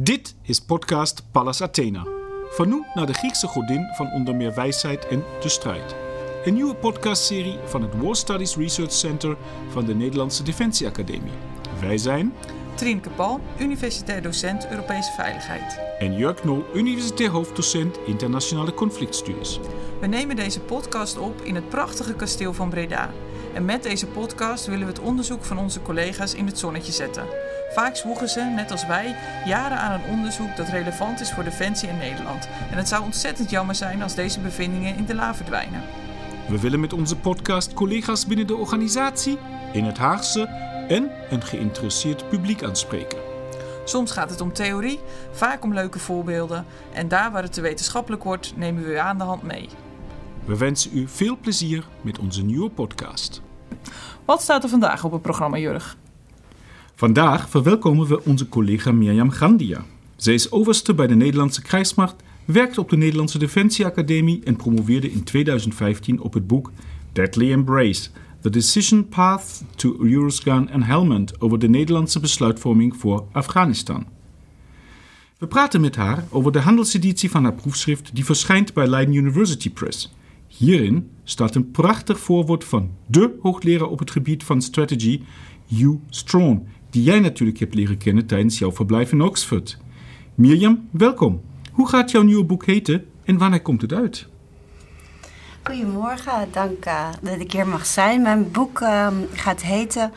Dit is podcast Pallas Athena. Vernoemd naar de Griekse godin van onder meer wijsheid en de strijd. Een nieuwe podcastserie van het War Studies Research Center van de Nederlandse Defensie Academie. Wij zijn Trienke Pal, universitair docent Europese Veiligheid. en Jurk Nol, universitair hoofddocent internationale conflictstudies. We nemen deze podcast op in het prachtige kasteel van Breda. En met deze podcast willen we het onderzoek van onze collega's in het zonnetje zetten. Vaak zwoegen ze, net als wij, jaren aan een onderzoek dat relevant is voor Defensie in Nederland. En het zou ontzettend jammer zijn als deze bevindingen in de la verdwijnen. We willen met onze podcast collega's binnen de organisatie, in het Haagse en een geïnteresseerd publiek aanspreken. Soms gaat het om theorie, vaak om leuke voorbeelden. En daar waar het te wetenschappelijk wordt, nemen we u aan de hand mee. We wensen u veel plezier met onze nieuwe podcast. Wat staat er vandaag op het programma, Jurg? Vandaag verwelkomen we onze collega Mirjam Gandia. Zij is overste bij de Nederlandse krijgsmacht, werkte op de Nederlandse Defensie Academie en promoveerde in 2015 op het boek Deadly Embrace: The Decision Path to Euroscan and Helmand over de Nederlandse besluitvorming voor Afghanistan. We praten met haar over de handelseditie van haar proefschrift die verschijnt bij Leiden University Press. Hierin staat een prachtig voorwoord van de hoogleraar op het gebied van strategy, Hugh Strachan, die jij natuurlijk hebt leren kennen tijdens jouw verblijf in Oxford. Mirjam, welkom. Hoe gaat jouw nieuwe boek heten en wanneer komt het uit? Goedemorgen, dank eh, dat ik hier mag zijn. Mijn boek ehm, gaat heten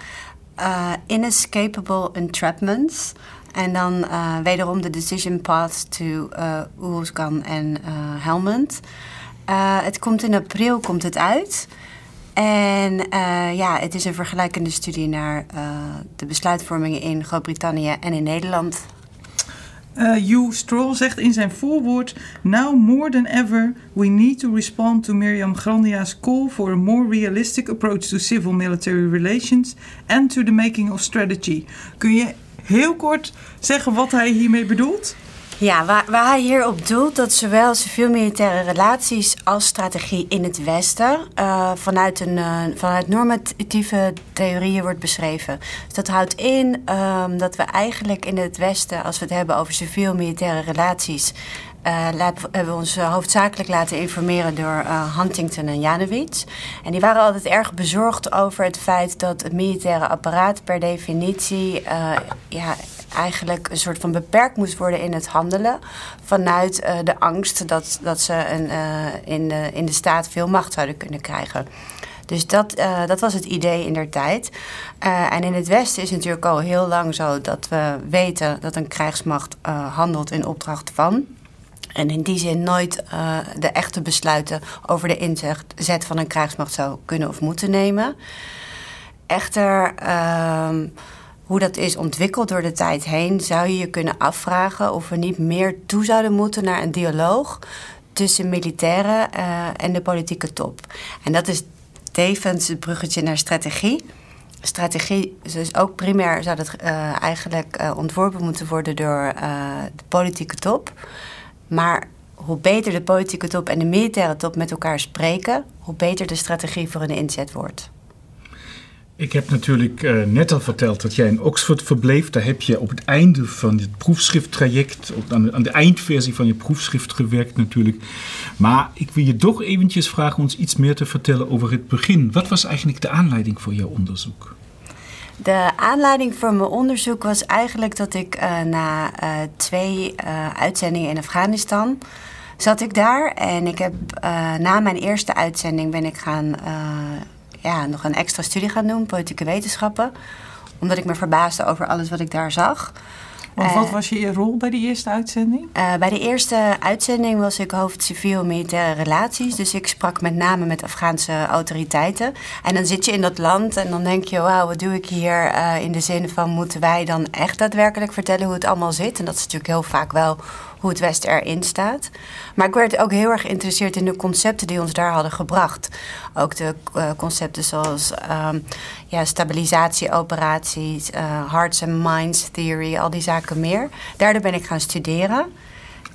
eh, Inescapable Entrapments. En dan eh, wederom de Decision Path to Oeruzgan en Helmand. het komt in april komt het uit. En ja, het is een vergelijkende studie naar de besluitvormingen in Groot-Brittannië en in Nederland. Uh, Hugh Stroll zegt in zijn voorwoord: Now more than ever, we need to respond to Miriam Grandia's call for a more realistic approach to civil-military relations and to the making of strategy. Kun je heel kort zeggen wat hij hiermee bedoelt? Ja, waar, waar hij hierop doelt dat zowel civiel-militaire relaties als strategie in het Westen uh, vanuit, een, uh, vanuit normatieve theorieën wordt beschreven. Dus dat houdt in um, dat we eigenlijk in het Westen, als we het hebben over civiel-militaire relaties, uh, laat, hebben we ons hoofdzakelijk laten informeren door Huntington en Janowitz. En die waren altijd erg bezorgd over het feit dat het militaire apparaat per definitie ja, eigenlijk een soort van beperkt moest worden in het handelen. Vanuit de angst dat, dat ze een, in, de, in de staat veel macht zouden kunnen krijgen. Dus dat, uh, dat was het idee in der tijd. En in het Westen is het natuurlijk al heel lang zo dat we weten dat een krijgsmacht handelt in opdracht van. En in die zin nooit de echte besluiten over de inzet van een krijgsmacht zou kunnen of moeten nemen. Echter, uh, hoe dat is ontwikkeld door de tijd heen, zou je je kunnen afvragen of we niet meer toe zouden moeten naar een dialoog tussen militairen uh, en de politieke top. En dat is tevens het bruggetje naar strategie. Strategie, dus ook primair zou dat uh, eigenlijk uh, ontworpen moeten worden door de politieke top. Maar hoe beter de politieke top en de militaire top met elkaar spreken, hoe beter de strategie voor een inzet wordt. Ik heb natuurlijk uh, net al verteld dat jij in Oxford verbleef. Daar heb je op het einde van het proefschrifttraject, aan, aan de eindversie van je proefschrift gewerkt natuurlijk. Maar ik wil je toch eventjes vragen ons iets meer te vertellen over het begin. Wat was eigenlijk de aanleiding voor jouw onderzoek? De aanleiding voor mijn onderzoek was eigenlijk dat ik uh, na uh, twee uitzendingen in Afghanistan zat ik daar. En ik heb na mijn eerste uitzending ben ik gaan ja, nog een extra studie gaan doen, politieke wetenschappen. Omdat ik me verbaasde over alles wat ik daar zag. Wat was je rol bij die eerste uitzending? Uh, bij de eerste uitzending was ik hoofd civiel-militaire relaties. Dus ik sprak met name met Afghaanse autoriteiten. En dan zit je in dat land en dan denk je: wauw, wat doe ik hier? Uh, in de zin van: moeten wij dan echt daadwerkelijk vertellen hoe het allemaal zit? En dat is natuurlijk heel vaak wel hoe het Westen erin staat. Maar ik werd ook heel erg geïnteresseerd in de concepten die ons daar hadden gebracht. Ook de uh, concepten zoals um, ja, stabilisatieoperaties, uh, hearts and minds theory, al die zaken meer. Daardoor ben ik gaan studeren.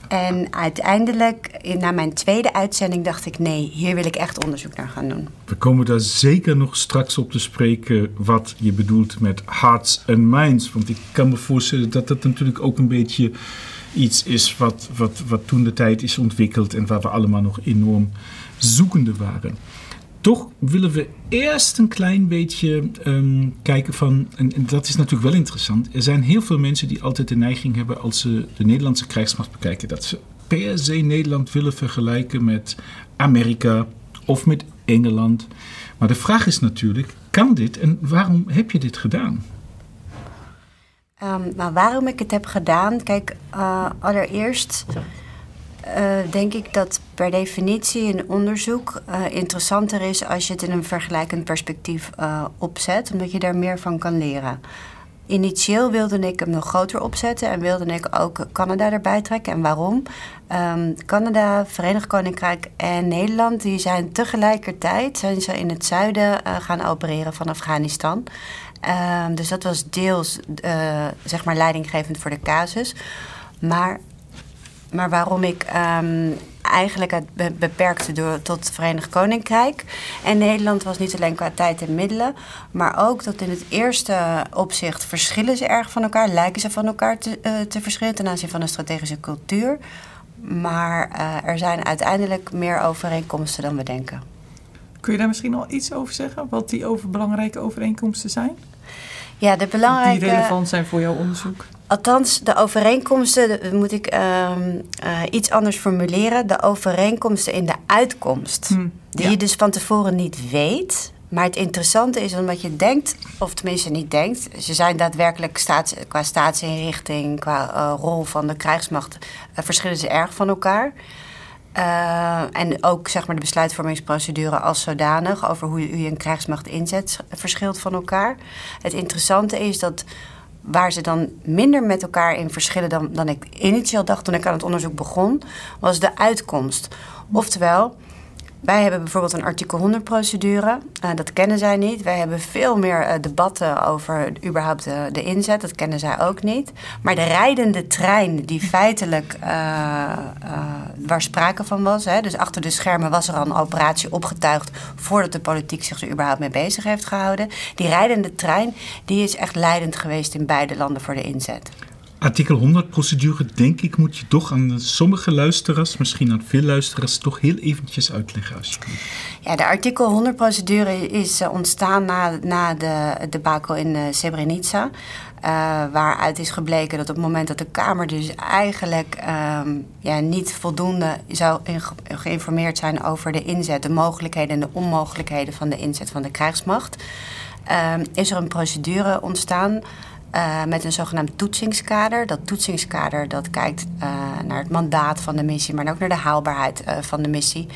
En uiteindelijk, na mijn tweede uitzending, dacht ik: nee, hier wil ik echt onderzoek naar gaan doen. We komen daar zeker nog straks op te spreken wat je bedoelt met hearts and minds. Want ik kan me voorstellen dat dat natuurlijk ook een beetje iets is wat, wat, wat toen de tijd is ontwikkeld en waar we allemaal nog enorm zoekende waren. Toch willen we eerst een klein beetje um, kijken van, en, en, dat is natuurlijk wel interessant. Er zijn heel veel mensen die altijd de neiging hebben als ze de Nederlandse krijgsmacht bekijken, dat ze per se Nederland willen vergelijken met Amerika of met Engeland. Maar de vraag is natuurlijk, kan dit en waarom heb je dit gedaan? Um, nou, waarom ik het heb gedaan? Kijk, uh, allereerst uh, denk ik dat per definitie een onderzoek uh, interessanter is als je het in een vergelijkend perspectief opzet, omdat je daar meer van kan leren. Initieel wilde ik hem nog groter opzetten en wilde ik ook Canada erbij trekken. En waarom? Um, Canada, Verenigd Koninkrijk en Nederland die zijn tegelijkertijd zijn ze in het zuiden gaan opereren van Afghanistan. Um, dus dat was deels uh, zeg maar leidinggevend voor de casus. Maar, maar waarom ik um, eigenlijk beperkte door, tot het Verenigd Koninkrijk. En Nederland was niet alleen qua tijd en middelen, maar ook dat in het eerste opzicht verschillen ze erg van elkaar, lijken ze van elkaar te, uh, te verschillen ten aanzien van de strategische cultuur. Maar uh, er zijn uiteindelijk meer overeenkomsten dan we denken. Kun je daar misschien al iets over zeggen? Wat die over belangrijke overeenkomsten zijn? Ja, de belangrijke... Die relevant zijn voor jouw onderzoek? Althans, de overeenkomsten moet ik uh, uh, iets anders formuleren. De overeenkomsten in de uitkomst. Hm, die ja. je dus van tevoren niet weet. Maar het interessante is omdat je denkt, of tenminste niet denkt, ze zijn daadwerkelijk staats, qua staatsinrichting, qua uh, rol van de krijgsmacht, verschillen ze erg van elkaar. En ook zeg maar, de besluitvormingsprocedure als zodanig over hoe je, hoe je een krijgsmacht inzet, verschilt van elkaar. Het interessante is dat waar ze dan minder met elkaar in verschillen dan, dan ik initieel dacht toen ik aan het onderzoek begon, was de uitkomst. Oftewel, wij hebben bijvoorbeeld een artikel 100-procedure. Uh, dat kennen zij niet. Wij hebben veel meer uh, debatten over überhaupt de, de, inzet. Dat kennen zij ook niet. Maar de rijdende trein, die feitelijk uh, waar sprake van was. Hè, dus achter de schermen was er al een operatie opgetuigd voordat de politiek zich er überhaupt mee bezig heeft gehouden. Die rijdende trein, die is echt leidend geweest in beide landen voor de inzet. Artikel 100 procedure, denk ik, moet je toch aan sommige luisteraars, misschien aan veel luisteraars, toch heel eventjes uitleggen alsjeblieft. Ja, de artikel 100 procedure is uh, ontstaan na, na de debakel in uh, Srebrenica. Uh, waaruit is gebleken dat op het moment dat de Kamer dus eigenlijk um, ja, niet voldoende zou ge geïnformeerd zijn over de inzet, de mogelijkheden en de onmogelijkheden van de inzet van de krijgsmacht, um, is er een procedure ontstaan. Uh, met een zogenaamd toetsingskader. Dat toetsingskader dat kijkt uh, naar het mandaat van de missie, maar ook naar de haalbaarheid uh, van de missie.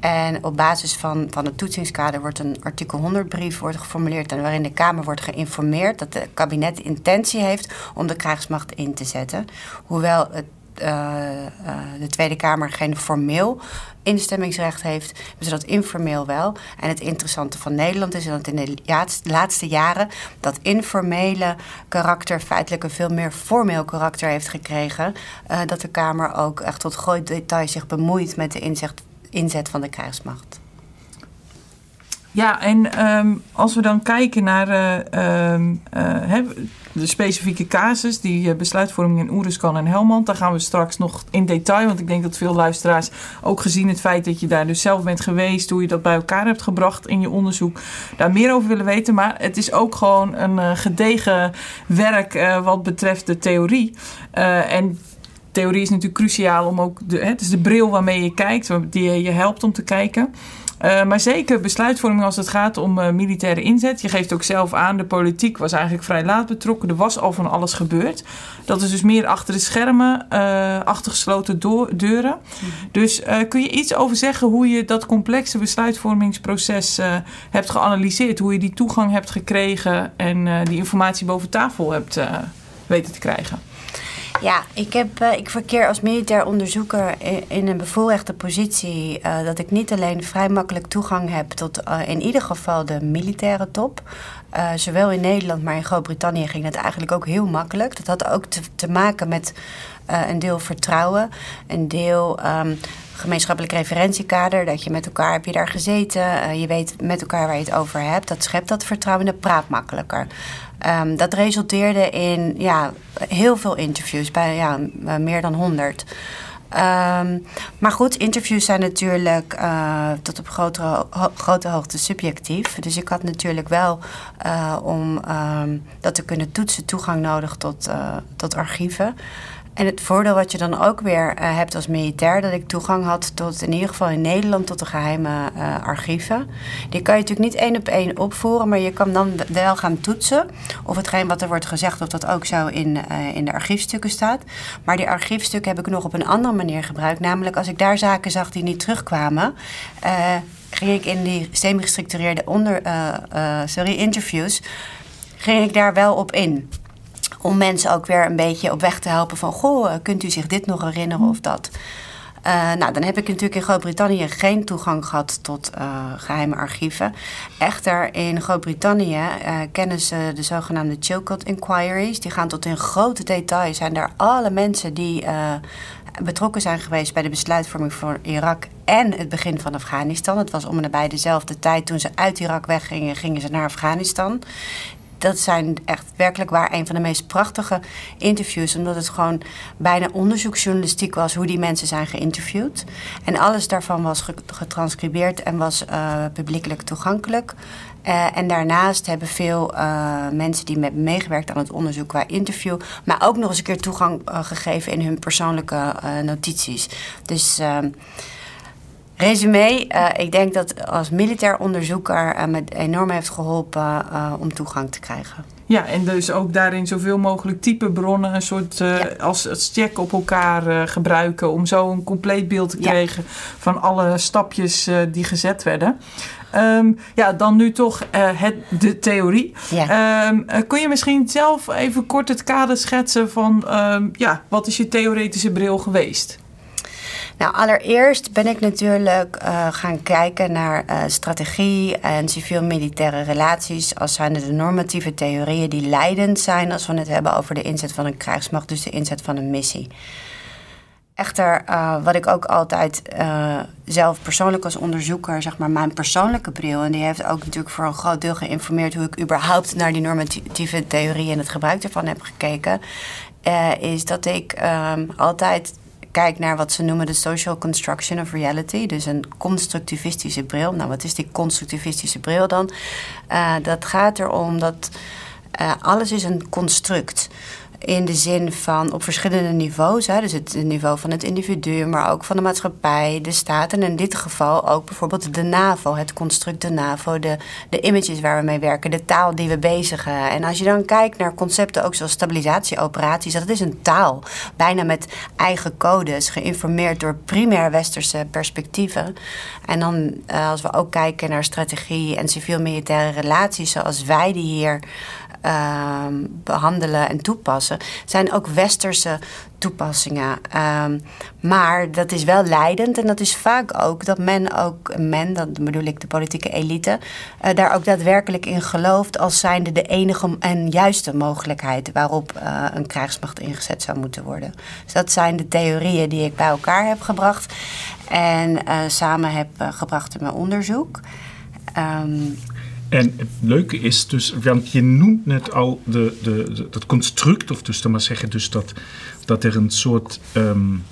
En op basis van, van het toetsingskader wordt een artikel 100 brief wordt geformuleerd en waarin de Kamer wordt geïnformeerd dat het kabinet intentie heeft om de krijgsmacht in te zetten. Hoewel het de Tweede Kamer geen formeel instemmingsrecht heeft, hebben ze dat informeel wel. En het interessante van Nederland is dat in de laatste jaren dat informele karakter feitelijk een veel meer formeel karakter heeft gekregen. Uh, dat de Kamer ook echt tot groot detail zich bemoeit met de inzet van de krijgsmacht. Ja, en um, als we dan kijken naar uh, um, uh, de specifieke casus, die uh, besluitvorming in Oeriskan en Helmand, daar gaan we straks nog in detail, want ik denk dat veel luisteraars, ook gezien het feit dat je daar dus zelf bent geweest, hoe je dat bij elkaar hebt gebracht in je onderzoek, daar meer over willen weten. Maar het is ook gewoon een gedegen werk wat betreft de theorie. en theorie is natuurlijk cruciaal om ook, de, het is de bril waarmee je kijkt, die je helpt om te kijken. Uh, maar zeker besluitvorming als het gaat om uh, militaire inzet. Je geeft ook zelf aan, de politiek was eigenlijk vrij laat betrokken. Er was al van alles gebeurd. Dat is dus meer achter de schermen, uh, achter gesloten deuren. Mm. Dus kun je iets over zeggen hoe je dat complexe besluitvormingsproces hebt geanalyseerd? Hoe je die toegang hebt gekregen en die informatie boven tafel hebt weten te krijgen? Ja, ik, heb, uh, ik verkeer als militair onderzoeker in, een bevoorrechte positie. Uh, dat ik niet alleen vrij makkelijk toegang heb tot uh, in ieder geval de militaire top. zowel in Nederland, maar in Groot-Brittannië ging dat eigenlijk ook heel makkelijk. Dat had ook te, te maken met een deel vertrouwen, een deel um, gemeenschappelijk referentiekader. Dat je met elkaar heb je daar gezeten, je weet met elkaar waar je het over hebt. Dat schept dat vertrouwen en dat praat makkelijker. Um, dat resulteerde in ja, heel veel interviews, bij ja, meer dan 100. Um, maar goed, interviews zijn natuurlijk uh, tot op grotere, grote hoogte subjectief. Dus ik had natuurlijk wel uh, om um, dat te kunnen toetsen toegang nodig tot, tot archieven. En het voordeel wat je dan ook weer uh, hebt als militair, dat ik toegang had tot, in ieder geval in Nederland, tot de geheime uh, archieven. Die kan je natuurlijk niet één op één opvoeren, maar je kan dan wel gaan toetsen of hetgeen wat er wordt gezegd, of dat ook zo in, uh, in de archiefstukken staat. Maar die archiefstukken heb ik nog op een andere manier gebruikt. Namelijk als ik daar zaken zag die niet terugkwamen, ging ik in die semi-gestructureerde onder, sorry, interviews, ging ik daar wel op in om mensen ook weer een beetje op weg te helpen van... goh, kunt u zich dit nog herinneren of dat? Uh, nou, dan heb ik natuurlijk in Groot-Brittannië geen toegang gehad tot uh, geheime archieven. Echter, in Groot-Brittannië kennen ze de zogenaamde Chilcot Inquiries. Die gaan tot in grote detail. Zijn daar alle mensen die betrokken zijn geweest bij de besluitvorming voor Irak en het begin van Afghanistan. Het was om en nabij dezelfde tijd. Toen ze uit Irak weggingen, gingen ze naar Afghanistan dat zijn echt werkelijk waar een van de meest prachtige interviews. Omdat het gewoon bijna onderzoeksjournalistiek was hoe die mensen zijn geïnterviewd. En alles daarvan was getranscribeerd en was uh, publiekelijk toegankelijk. Uh, en daarnaast hebben veel uh, mensen die hebben meegewerkt aan het onderzoek qua interview, maar ook nog eens een keer toegang gegeven in hun persoonlijke notities. Dus ehm, Resume, uh, ik denk dat als militair onderzoeker uh, me enorm heeft geholpen uh, om toegang te krijgen. Ja, en dus ook daarin zoveel mogelijk type bronnen, een soort ja. als, als check op elkaar gebruiken om zo een compleet beeld te krijgen ja. van alle stapjes die gezet werden. Um, ja, dan nu toch het, de theorie. Ja. Um, kun je misschien zelf even kort het kader schetsen van um, ja, wat is je theoretische bril geweest? Nou, allereerst ben ik natuurlijk uh, gaan kijken naar uh, strategie en civiel-militaire relaties als zijn de normatieve theorieën die leidend zijn als we het hebben over de inzet van een krijgsmacht, dus de inzet van een missie. Echter, uh, wat ik ook altijd zelf persoonlijk als onderzoeker, zeg maar, mijn persoonlijke bril, en die heeft ook natuurlijk voor een groot deel geïnformeerd hoe ik überhaupt naar die normatieve theorieën en het gebruik ervan heb gekeken, is dat ik um, altijd kijk naar wat ze noemen de social construction of reality. Dus een constructivistische bril. Nou, wat is die constructivistische bril dan? Uh, dat gaat erom dat uh, alles is een construct in de zin van op verschillende niveaus. Hè, dus het niveau van het individu, maar ook van de maatschappij, de staat. En in dit geval ook bijvoorbeeld de NAVO, het construct de NAVO, de, de images waar we mee werken, de taal die we bezigen. En als je dan kijkt naar concepten ook zoals stabilisatieoperaties, dat is een taal. Bijna met eigen codes, geïnformeerd door primair westerse perspectieven. En dan uh, als we ook kijken naar strategie en civiel-militaire relaties zoals wij die hier uh, behandelen en toepassen, zijn ook westerse toepassingen. Um, maar dat is wel leidend en dat is vaak ook dat men ook, men, dat bedoel ik de politieke elite, uh, daar ook daadwerkelijk in gelooft als zijnde de enige en juiste mogelijkheid waarop uh, een krijgsmacht ingezet zou moeten worden. Dus dat zijn de theorieën die ik bij elkaar heb gebracht en uh, samen heb gebracht in mijn onderzoek. Um, en het leuke is dus, want je noemt net al de, de, dat construct, of dus dan maar zeggen, dus dat, dat er een soort. Um,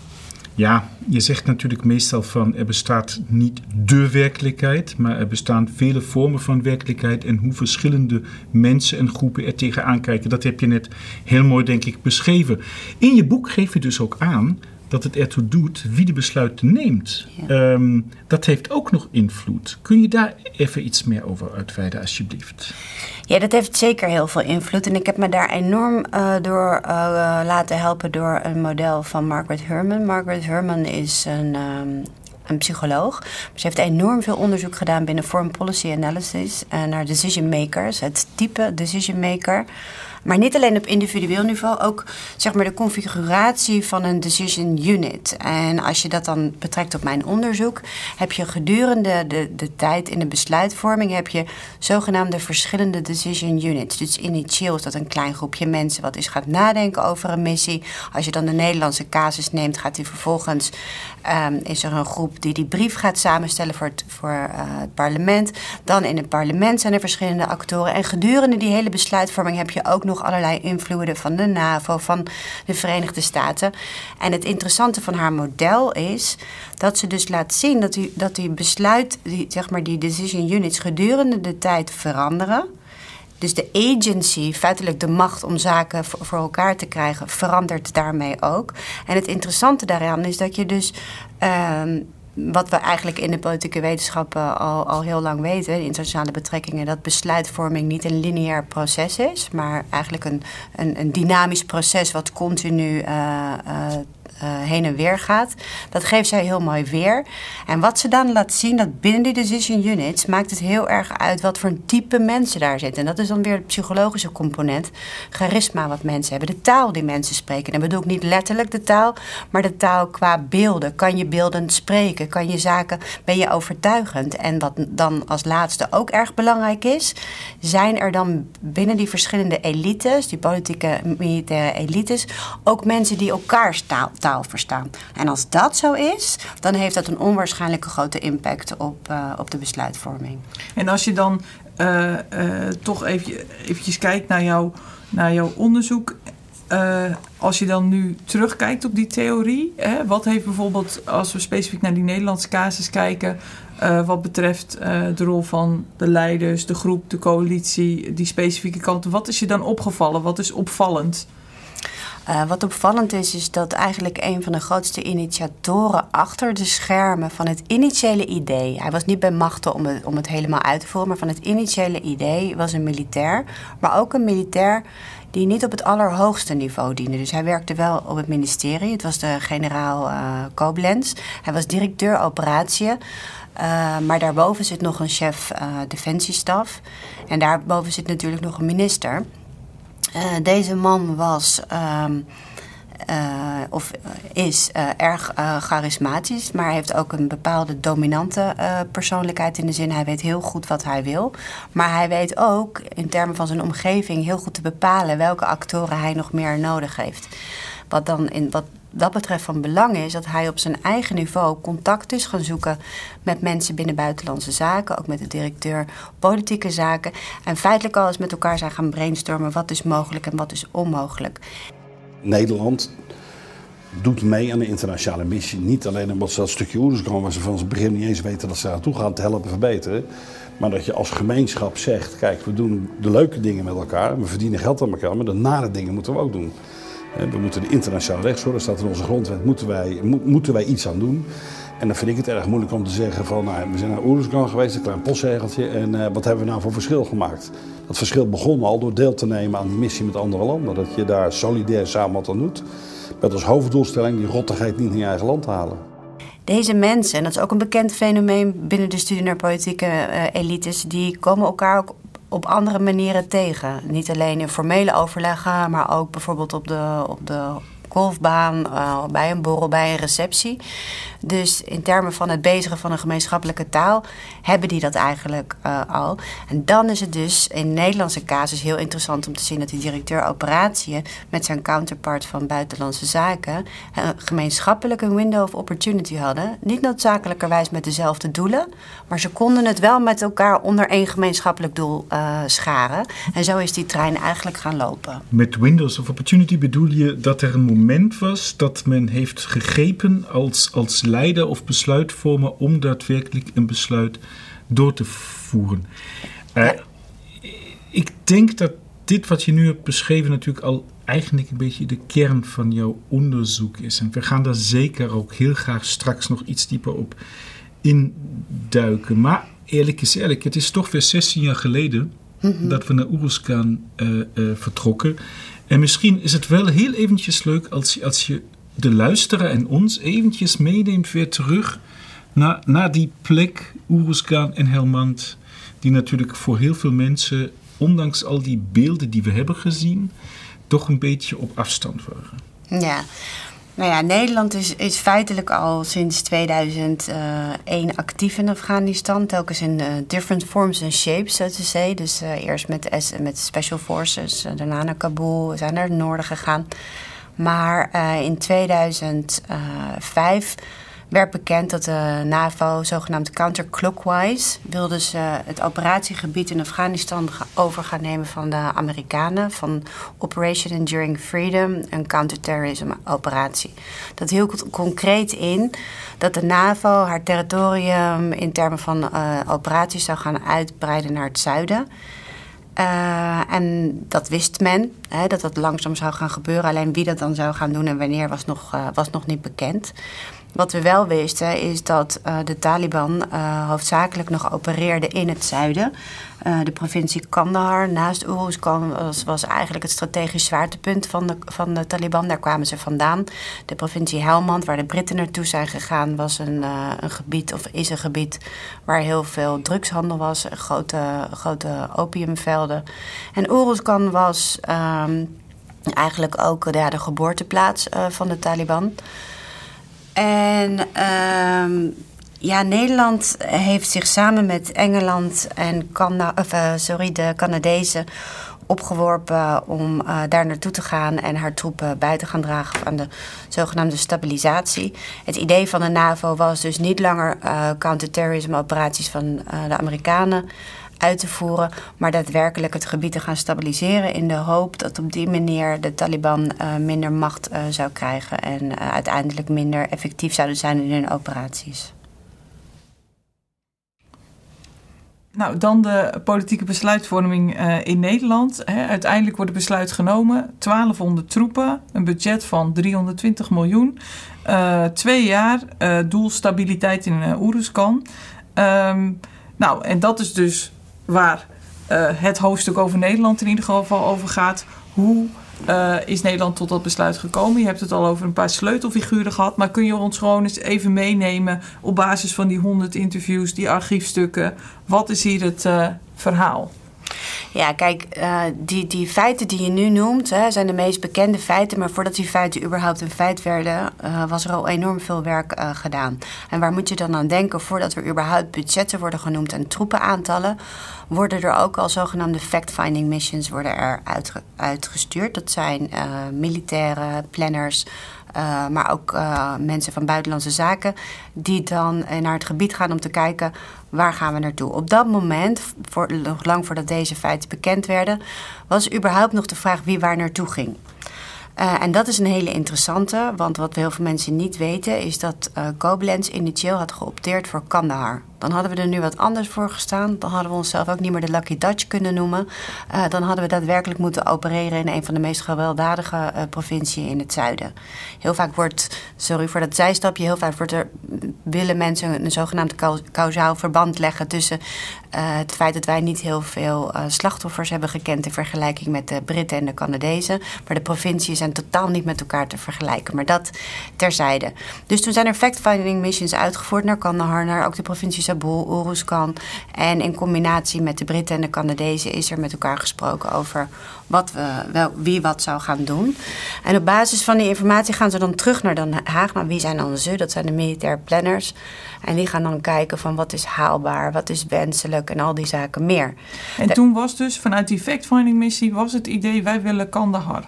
ja, je zegt natuurlijk meestal van er bestaat niet de werkelijkheid, maar er bestaan vele vormen van werkelijkheid en hoe verschillende mensen en groepen er tegenaan kijken. Dat heb je net heel mooi, denk ik, beschreven. In je boek geef je dus ook aan dat het ertoe doet wie de besluiten neemt. Ja. Um, dat heeft ook nog invloed. Kun je daar even iets meer over uitweiden, alsjeblieft? Ja, dat heeft zeker heel veel invloed. En ik heb me daar enorm uh, door uh, laten helpen door een model van Margaret Herman. Margaret Herman is een. Um, een psycholoog. Ze heeft enorm veel onderzoek gedaan binnen Foreign Policy Analysis uh, naar decision makers, het type decision maker. Maar niet alleen op individueel niveau, ook zeg maar de configuratie van een decision unit. En als je dat dan betrekt op mijn onderzoek, heb je gedurende de, de tijd in de besluitvorming heb je zogenaamde verschillende decision units. Dus initieel is dat een klein groepje mensen wat is gaat nadenken over een missie. Als je dan de Nederlandse casus neemt, gaat die vervolgens um, is er een groep die die brief gaat samenstellen voor het, voor, uh, het parlement. Dan in het parlement zijn er verschillende actoren. En gedurende die hele besluitvorming heb je ook nog allerlei invloeden van de NAVO, van de Verenigde Staten. En het interessante van haar model is dat ze dus laat zien dat die, dat die besluit, die, zeg maar die decision units gedurende de tijd veranderen. Dus de agency, feitelijk de macht om zaken voor, elkaar te krijgen, verandert daarmee ook. En het interessante daaraan is dat je dus. Ehm, wat we eigenlijk in de politieke wetenschappen al, al heel lang weten, de internationale betrekkingen, dat besluitvorming niet een lineair proces is, maar eigenlijk een, een, een dynamisch proces wat continu uh, uh, heen en weer gaat. Dat geeft zij heel mooi weer. En wat ze dan laat zien, dat binnen die decision units maakt het heel erg uit wat voor een type mensen daar zitten. En dat is dan weer het psychologische component. Charisma wat mensen hebben. De taal die mensen spreken. En bedoel ik niet letterlijk de taal, maar de taal qua beelden. Kan je beeldend spreken? Kan je zaken, ben je overtuigend? En wat dan als laatste ook erg belangrijk is, zijn er dan binnen die verschillende elites, die politieke militaire elites, ook mensen die elkaars taal verstaan. En als dat zo is, dan heeft dat een onwaarschijnlijke grote impact op, uh, op de besluitvorming. En als je dan uh, uh, toch even, eventjes kijkt naar, jou, naar jouw onderzoek. als je dan nu terugkijkt op die theorie, hè, wat heeft bijvoorbeeld, als we specifiek naar die Nederlandse casus kijken, wat betreft de rol van de leiders, de groep, de coalitie, die specifieke kanten, wat is je dan opgevallen? Wat is opvallend? Uh, wat opvallend is, is dat eigenlijk een van de grootste initiatoren achter de schermen van het initiële idee. Hij was niet bij machten om het, om het helemaal uit te voeren, maar van het initiële idee was een militair. Maar ook een militair die niet op het allerhoogste niveau diende. Dus hij werkte wel op het ministerie. Het was de generaal uh, Koblenz. Hij was directeur operatie. Uh, maar daarboven zit nog een chef defensiestaf. En daarboven zit natuurlijk nog een minister. Uh, deze man was. Um, uh, of is uh, erg charismatisch, maar heeft ook een bepaalde dominante persoonlijkheid in de zin hij weet heel goed wat hij wil. Maar hij weet ook in termen van zijn omgeving heel goed te bepalen welke actoren hij nog meer nodig heeft. Wat dan in wat dat betreft van belang is dat hij op zijn eigen niveau contact is gaan zoeken met mensen binnen buitenlandse zaken, ook met de directeur politieke zaken. En feitelijk al eens met elkaar zijn gaan brainstormen wat is mogelijk en wat is onmogelijk. Nederland doet mee aan de internationale missie. Niet alleen omdat ze dat stukje Oeruzgan, waar ze van het begin niet eens weten dat ze naartoe gaan, te helpen verbeteren. Maar dat je als gemeenschap zegt: kijk, we doen de leuke dingen met elkaar, we verdienen geld aan elkaar, maar de nare dingen moeten we ook doen. We moeten de internationale rechtsorde, staat in onze grondwet, moeten wij, moeten wij iets aan doen. En dan vind ik het erg moeilijk om te zeggen van, nou, we zijn naar Oeruzgan geweest, een klein postzegeltje. En uh, wat hebben we nou voor verschil gemaakt? Dat verschil begon al door deel te nemen aan die missie met andere landen. Dat je daar solidair samen wat aan doet. Met als hoofddoelstelling die rottigheid niet in je eigen land te halen. Deze mensen, en dat is ook een bekend fenomeen binnen de studie naar politieke uh, elites, die komen elkaar ook op andere manieren tegen. Niet alleen in formele overleggen, maar ook bijvoorbeeld op de, op de golfbaan, uh, bij een borrel, bij een receptie. Dus in termen van het bezigen van een gemeenschappelijke taal hebben die dat eigenlijk uh, al. En dan is het dus in Nederlandse casus heel interessant om te zien dat die directeur operatieën met zijn counterpart van buitenlandse zaken een gemeenschappelijke window of opportunity hadden. Niet noodzakelijkerwijs met dezelfde doelen, maar ze konden het wel met elkaar onder één gemeenschappelijk doel uh, scharen. En zo is die trein eigenlijk gaan lopen. Met windows of opportunity bedoel je dat er een moment was dat men heeft gegrepen als, als leider of besluitvormer om daadwerkelijk een besluit door te voeren. Uh, ik denk dat dit wat je nu hebt beschreven natuurlijk al eigenlijk een beetje de kern van jouw onderzoek is. En we gaan daar zeker ook heel graag straks nog iets dieper op induiken. Maar eerlijk is eerlijk, het is toch weer 16 jaar geleden mm -hmm. dat we naar Oeruzkan uh, uh, vertrokken. En misschien is het wel heel eventjes leuk als je, als je de luisteraar en ons eventjes meeneemt weer terug naar, naar die plek, Oeruzgan en Helmand, die natuurlijk voor heel veel mensen ondanks al die beelden die we hebben gezien, toch een beetje op afstand waren. Ja. Nou ja, Nederland is, is feitelijk al sinds 2001 actief in Afghanistan. Telkens in uh, different forms and shapes, so to say. Dus uh, eerst met, met Special Forces, uh, daarna naar Kabul, we zijn naar het noorden gegaan. Maar in 2005 werd bekend dat de NAVO zogenaamd counterclockwise wilde ze het operatiegebied in Afghanistan over gaan nemen van de Amerikanen van Operation Enduring Freedom, een counterterrorism operatie. Dat hield concreet in dat de NAVO haar territorium in termen van uh, operaties zou gaan uitbreiden naar het zuiden. Uh, en dat wist men, hè, dat dat langzaam zou gaan gebeuren. Alleen wie dat dan zou gaan doen en wanneer was nog, uh, was nog niet bekend. Wat we wel wisten is dat uh, de Taliban uh, hoofdzakelijk nog opereerde in het zuiden. Uh, de provincie Kandahar naast Uruzgan was, eigenlijk het strategisch zwaartepunt van de, van de Taliban. Daar kwamen ze vandaan. De provincie Helmand, waar de Britten naartoe zijn gegaan, was een, een gebied of is een gebied waar heel veel drugshandel was. Grote, grote opiumvelden. En Uruzgan was um, eigenlijk ook de geboorteplaats van de Taliban. En um, ja, Nederland heeft zich samen met Engeland en Cana of, uh, sorry, de Canadezen opgeworpen om uh, daar naartoe te gaan en haar troepen bij te gaan dragen aan de zogenaamde stabilisatie. Het idee van de NAVO was dus niet langer uh, counterterrorism operaties van de Amerikanen uit te voeren, maar daadwerkelijk het gebied te gaan stabiliseren in de hoop dat op die manier de Taliban uh, minder macht uh, zou krijgen en uh, uiteindelijk minder effectief zouden zijn in hun operaties. Nou, dan de politieke besluitvorming in Nederland. Uiteindelijk wordt het besluit genomen. 1200 troepen, een budget van 320 miljoen. twee jaar, doel stabiliteit in Oeruzkan. Um, nou, en dat is dus waar uh, het hoofdstuk over Nederland in ieder geval over gaat. Hoe uh, is Nederland tot dat besluit gekomen? Je hebt het al over een paar sleutelfiguren gehad. Maar kun je ons gewoon eens even meenemen op basis van die 100 interviews, die archiefstukken? Wat is hier het uh, verhaal? Ja, kijk, die, die feiten die je nu noemt, hè, zijn de meest bekende feiten. Maar voordat die feiten überhaupt een feit werden, was er al enorm veel werk gedaan. En waar moet je dan aan denken voordat er überhaupt budgetten worden genoemd en troepenaantallen? Worden er ook al zogenaamde fact-finding missions worden er uitge uitgestuurd. Dat zijn militaire planners, uh, maar ook uh, mensen van buitenlandse zaken, die dan naar het gebied gaan om te kijken waar gaan we naartoe. Op dat moment, voor, nog lang voordat deze feiten bekend werden, was überhaupt nog de vraag wie waar naartoe ging. Uh, en dat is een hele interessante, want wat heel veel mensen niet weten is dat uh, Koblenz initieel had geopteerd voor Kandahar. Dan hadden we er nu wat anders voor gestaan. Dan hadden we onszelf ook niet meer de Lucky Dutch kunnen noemen. Uh, dan hadden we daadwerkelijk moeten opereren in een van de meest gewelddadige uh, provinciën in het zuiden. Heel vaak wordt, sorry voor dat zijstapje, heel vaak wordt er, willen mensen een zogenaamd kausaal verband leggen tussen uh, het feit dat wij niet heel veel slachtoffers hebben gekend in vergelijking met de Britten en de Canadezen. Maar de provinciën zijn totaal niet met elkaar te vergelijken. Maar dat terzijde. Dus toen zijn er fact-finding missions uitgevoerd naar Kandahar, naar ook de provincies Sabul, Uruzgan. En in combinatie met de Britten en de Canadezen is er met elkaar gesproken over wat we, wel, wie wat zou gaan doen. En op basis van die informatie gaan ze dan terug naar Den Haag. Maar wie zijn dan ze? Dat zijn de militair planners. En die gaan dan kijken van wat is haalbaar, wat is wenselijk en al die zaken meer. En toen was dus vanuit die fact-finding missie was het idee wij willen Kandahar.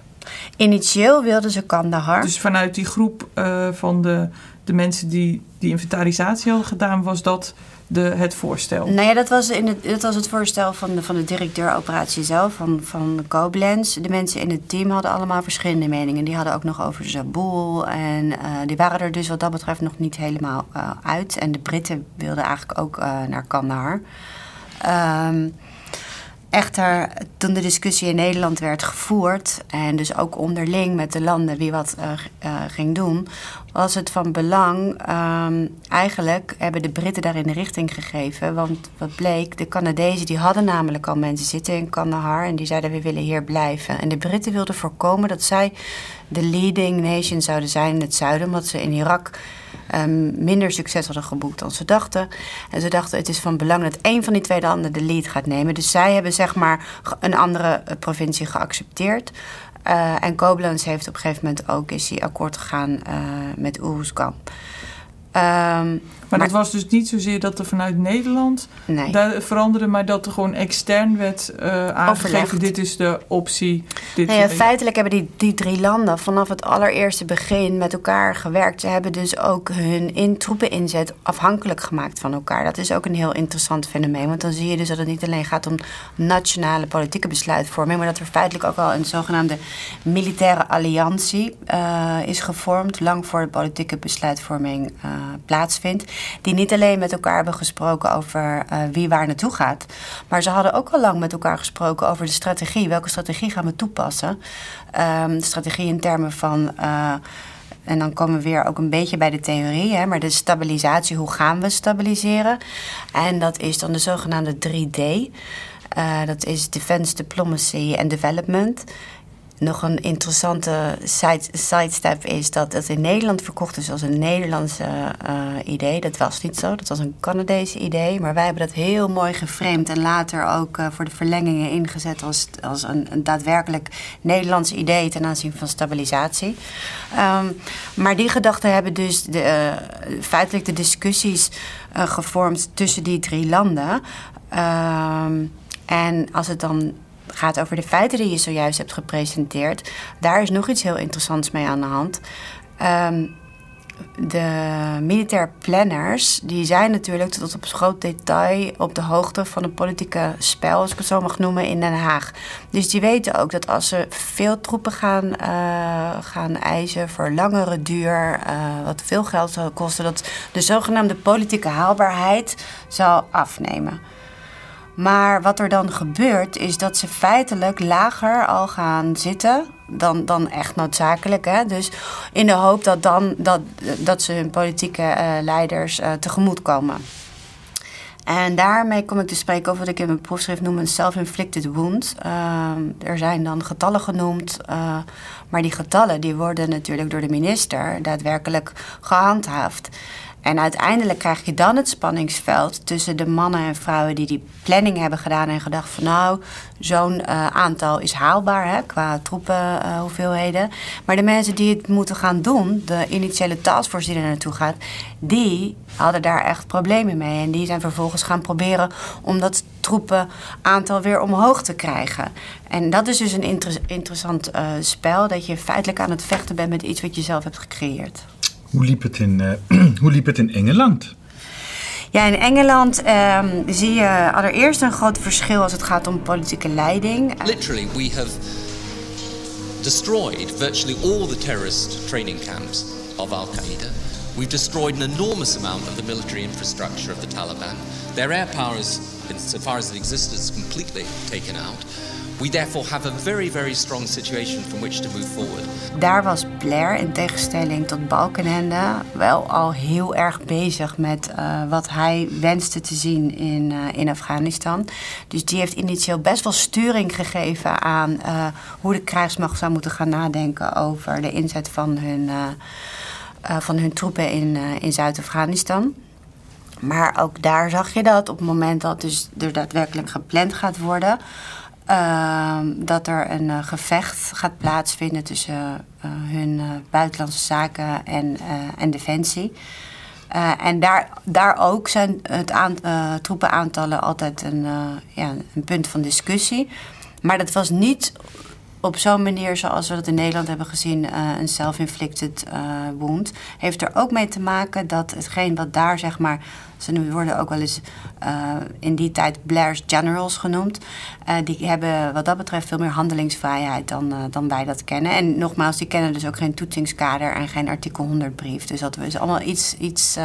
Initieel wilden ze Kandahar. Dus vanuit die groep uh, van de, de mensen die die inventarisatie hadden gedaan, was dat de, het voorstel? Nou ja, dat was, in het, dat was het voorstel van de, van de directeur-operatie zelf, van, van Koblenz. De mensen in het team hadden allemaal verschillende meningen. Die hadden ook nog over Zabul. En uh, die waren er dus wat dat betreft nog niet helemaal uh, uit. En de Britten wilden eigenlijk ook uh, naar Kandahar. Um, Echter, toen de discussie in Nederland werd gevoerd, en dus ook onderling met de landen wie wat uh, ging doen, was het van belang. Um, eigenlijk hebben de Britten daarin de richting gegeven. Want wat bleek, de Canadezen die hadden namelijk al mensen zitten in Kandahar en die zeiden we willen hier blijven. En de Britten wilden voorkomen dat zij de leading nation zouden zijn in het zuiden, omdat ze in Irak ehm, minder succes hadden geboekt dan ze dachten. En ze dachten het is van belang dat één van die twee landen de lead gaat nemen. Dus zij hebben zeg maar een andere provincie geaccepteerd. en Koblenz heeft op een gegeven moment ook is akkoord gegaan met Oeruzgan. Um, maar, dat was dus niet zozeer dat er vanuit Nederland nee. daar veranderde, maar dat er gewoon extern werd uh, aangegeven: dit is de optie. Dit nee, ja, feitelijk hebben die, die drie landen vanaf het allereerste begin met elkaar gewerkt. Ze hebben dus ook hun in, troepeninzet afhankelijk gemaakt van elkaar. Dat is ook een heel interessant fenomeen, want dan zie je dus dat het niet alleen gaat om nationale politieke besluitvorming, maar dat er feitelijk ook al een zogenaamde militaire alliantie uh, is gevormd, lang voor de politieke besluitvorming uh, plaatsvindt die niet alleen met elkaar hebben gesproken over uh, wie waar naartoe gaat, maar ze hadden ook al lang met elkaar gesproken over de strategie. Welke strategie gaan we toepassen? Um, strategie in termen van. Uh, en dan komen we weer ook een beetje bij de theorie, maar de stabilisatie, hoe gaan we stabiliseren? En dat is dan de zogenaamde 3D. Uh, dat is Defense, Diplomacy en Development. Nog een interessante side, sidestep is dat het in Nederland verkocht is als een Nederlandse uh, idee. Dat was niet zo, dat was een Canadese idee. Maar wij hebben dat heel mooi geframed en later ook uh, voor de verlengingen ingezet als, als een, daadwerkelijk Nederlands idee ten aanzien van stabilisatie. Um, maar die gedachten hebben dus de, uh, feitelijk de discussies gevormd tussen die drie landen. Um, en als het dan gaat over de feiten die je zojuist hebt gepresenteerd. Daar is nog iets heel interessants mee aan de hand. Um, de militair planners die zijn natuurlijk tot op groot detail op de hoogte van het politieke spel, als ik het zo mag noemen, in Den Haag. Dus die weten ook dat als ze veel troepen gaan, uh, gaan eisen voor langere duur, uh, wat veel geld zal kosten, dat de zogenaamde politieke haalbaarheid zal afnemen. Maar wat er dan gebeurt, is dat ze feitelijk lager al gaan zitten dan, dan echt noodzakelijk. Hè? Dus in de hoop dat, dan, dat, dat ze hun politieke uh, leiders uh, tegemoet komen. En daarmee kom ik te spreken over wat ik in mijn proefschrift noem een self-inflicted wound. Uh, er zijn dan getallen genoemd, uh, maar die getallen die worden natuurlijk door de minister daadwerkelijk gehandhaafd. En uiteindelijk krijg je dan het spanningsveld tussen de mannen en vrouwen die die planning hebben gedaan en gedacht van nou, zo'n uh, aantal is haalbaar hè, qua troepenhoeveelheden. Uh, maar de mensen die het moeten gaan doen, de initiële taskforce die er naartoe gaat, die hadden daar echt problemen mee. En die zijn vervolgens gaan proberen om dat troepenaantal weer omhoog te krijgen. En dat is dus een inter interessant uh, spel, dat je feitelijk aan het vechten bent met iets wat je zelf hebt gecreëerd. Hoe liep het in, uh, hoe liep het in Engeland? Ja, in Engeland um, zie je allereerst een groot verschil als het gaat om politieke leiding. Literally, we have destroyed virtually all the terrorist training camps of Al Qaeda. We've destroyed an enormous amount of the military infrastructure of the Taliban. Their air power is, insofar as it exists, is completely taken out. We therefore have a very, very strong situation from which to move forward. Daar was Blair in tegenstelling tot Balkenende wel al heel erg bezig met uh, wat hij wenste te zien in, uh, in Afghanistan. Dus die heeft initieel best wel sturing gegeven aan uh, hoe de krijgsmacht zou moeten gaan nadenken over de inzet van hun, van hun troepen in, in Zuid-Afghanistan. Maar ook daar zag je dat op het moment dat dus er daadwerkelijk gepland gaat worden uh, dat er een uh, gevecht gaat plaatsvinden tussen uh, hun buitenlandse zaken en, en defensie. en daar, daar ook zijn het aan, troepenaantallen altijd een, ja, een punt van discussie. Maar dat was niet op zo'n manier zoals we dat in Nederland hebben gezien, een self-inflicted wound. Heeft er ook mee te maken dat hetgeen wat daar zeg maar ze worden ook wel eens uh, in die tijd Blair's Generals genoemd. Uh, die hebben wat dat betreft veel meer handelingsvrijheid dan, uh, dan wij dat kennen. En nogmaals, die kennen dus ook geen toetsingskader en geen artikel 100 brief. Dus dat is allemaal iets, iets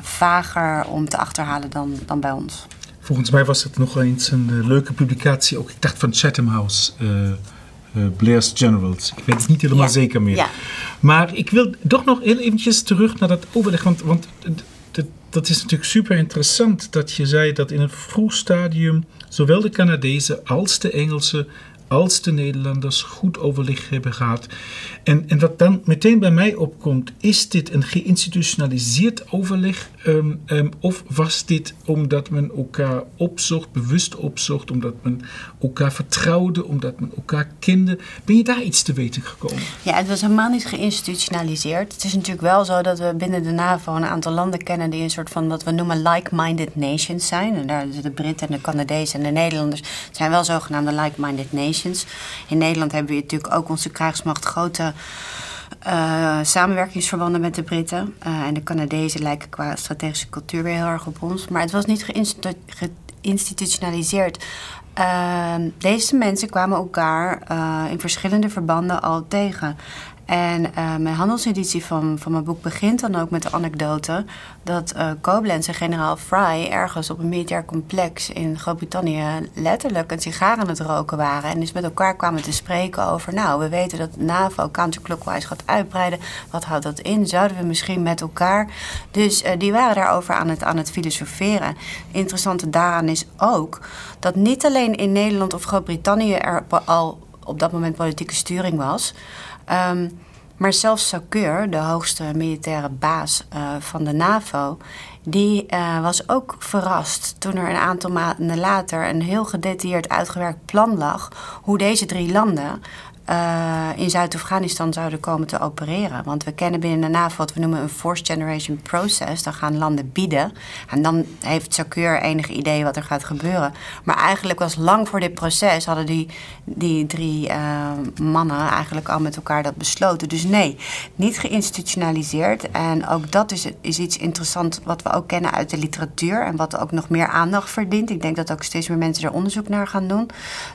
vager om te achterhalen dan, dan bij ons. Volgens mij was het nog eens een leuke publicatie, ook ik dacht van Chatham House. Uh, Blair's Generals. Ik weet het niet helemaal ja. zeker meer. Ja. Maar ik wil toch nog heel eventjes terug naar dat overleg. Want, want dat is natuurlijk super interessant dat je zei dat in een vroeg stadium zowel de Canadezen als de Engelsen als de Nederlanders goed overleg hebben gehad. En, en wat dan meteen bij mij opkomt, is dit een geïnstitutionaliseerd overleg? Um, um, of was dit omdat men elkaar opzocht, bewust opzocht, omdat men elkaar vertrouwde, omdat men elkaar kende? Ben je daar iets te weten gekomen? Ja, het was helemaal niet geïnstitutionaliseerd. Het is natuurlijk wel zo dat we binnen de NAVO een aantal landen kennen die een soort van wat we noemen like-minded nations zijn. En daar de Britten en de Canadezen en de Nederlanders zijn wel zogenaamde like-minded nations. In Nederland hebben we natuurlijk ook onze krijgsmacht grote uh, samenwerkingsverbanden met de Britten. Uh, en de Canadezen lijken qua strategische cultuur weer heel erg op ons. Maar het was niet geïnstitutionaliseerd. Uh, deze mensen kwamen elkaar in verschillende verbanden al tegen. En uh, mijn handelseditie van, van mijn boek begint dan ook met de anekdote dat uh, Koblenz en generaal Fry ergens op een militair complex in Groot-Brittannië letterlijk een sigaar aan het roken waren. En dus met elkaar kwamen te spreken over, nou, we weten dat NAVO counterclockwise gaat uitbreiden. Wat houdt dat in? Zouden we misschien met elkaar? Dus uh, die waren daarover aan het, aan het filosoferen. Interessante daaraan is ook dat niet alleen in Nederland of Groot-Brittannië er al op dat moment politieke sturing was. Um, maar zelfs Sakeur, de hoogste militaire baas uh, van de NAVO, die uh, was ook verrast toen er een aantal maanden later een heel gedetailleerd uitgewerkt plan lag hoe deze drie landen uh, in Zuid-Afghanistan zouden komen te opereren. Want we kennen binnen de NAVO wat we noemen een Force Generation Process. Dan gaan landen bieden. En dan heeft Sakeur enig idee wat er gaat gebeuren. Maar eigenlijk was lang voor dit proces hadden die, die drie uh, mannen eigenlijk al met elkaar dat besloten. Dus nee, niet geïnstitutionaliseerd. En ook dat is, is iets interessants wat we ook kennen uit de literatuur. En wat ook nog meer aandacht verdient. Ik denk dat ook steeds meer mensen er onderzoek naar gaan doen.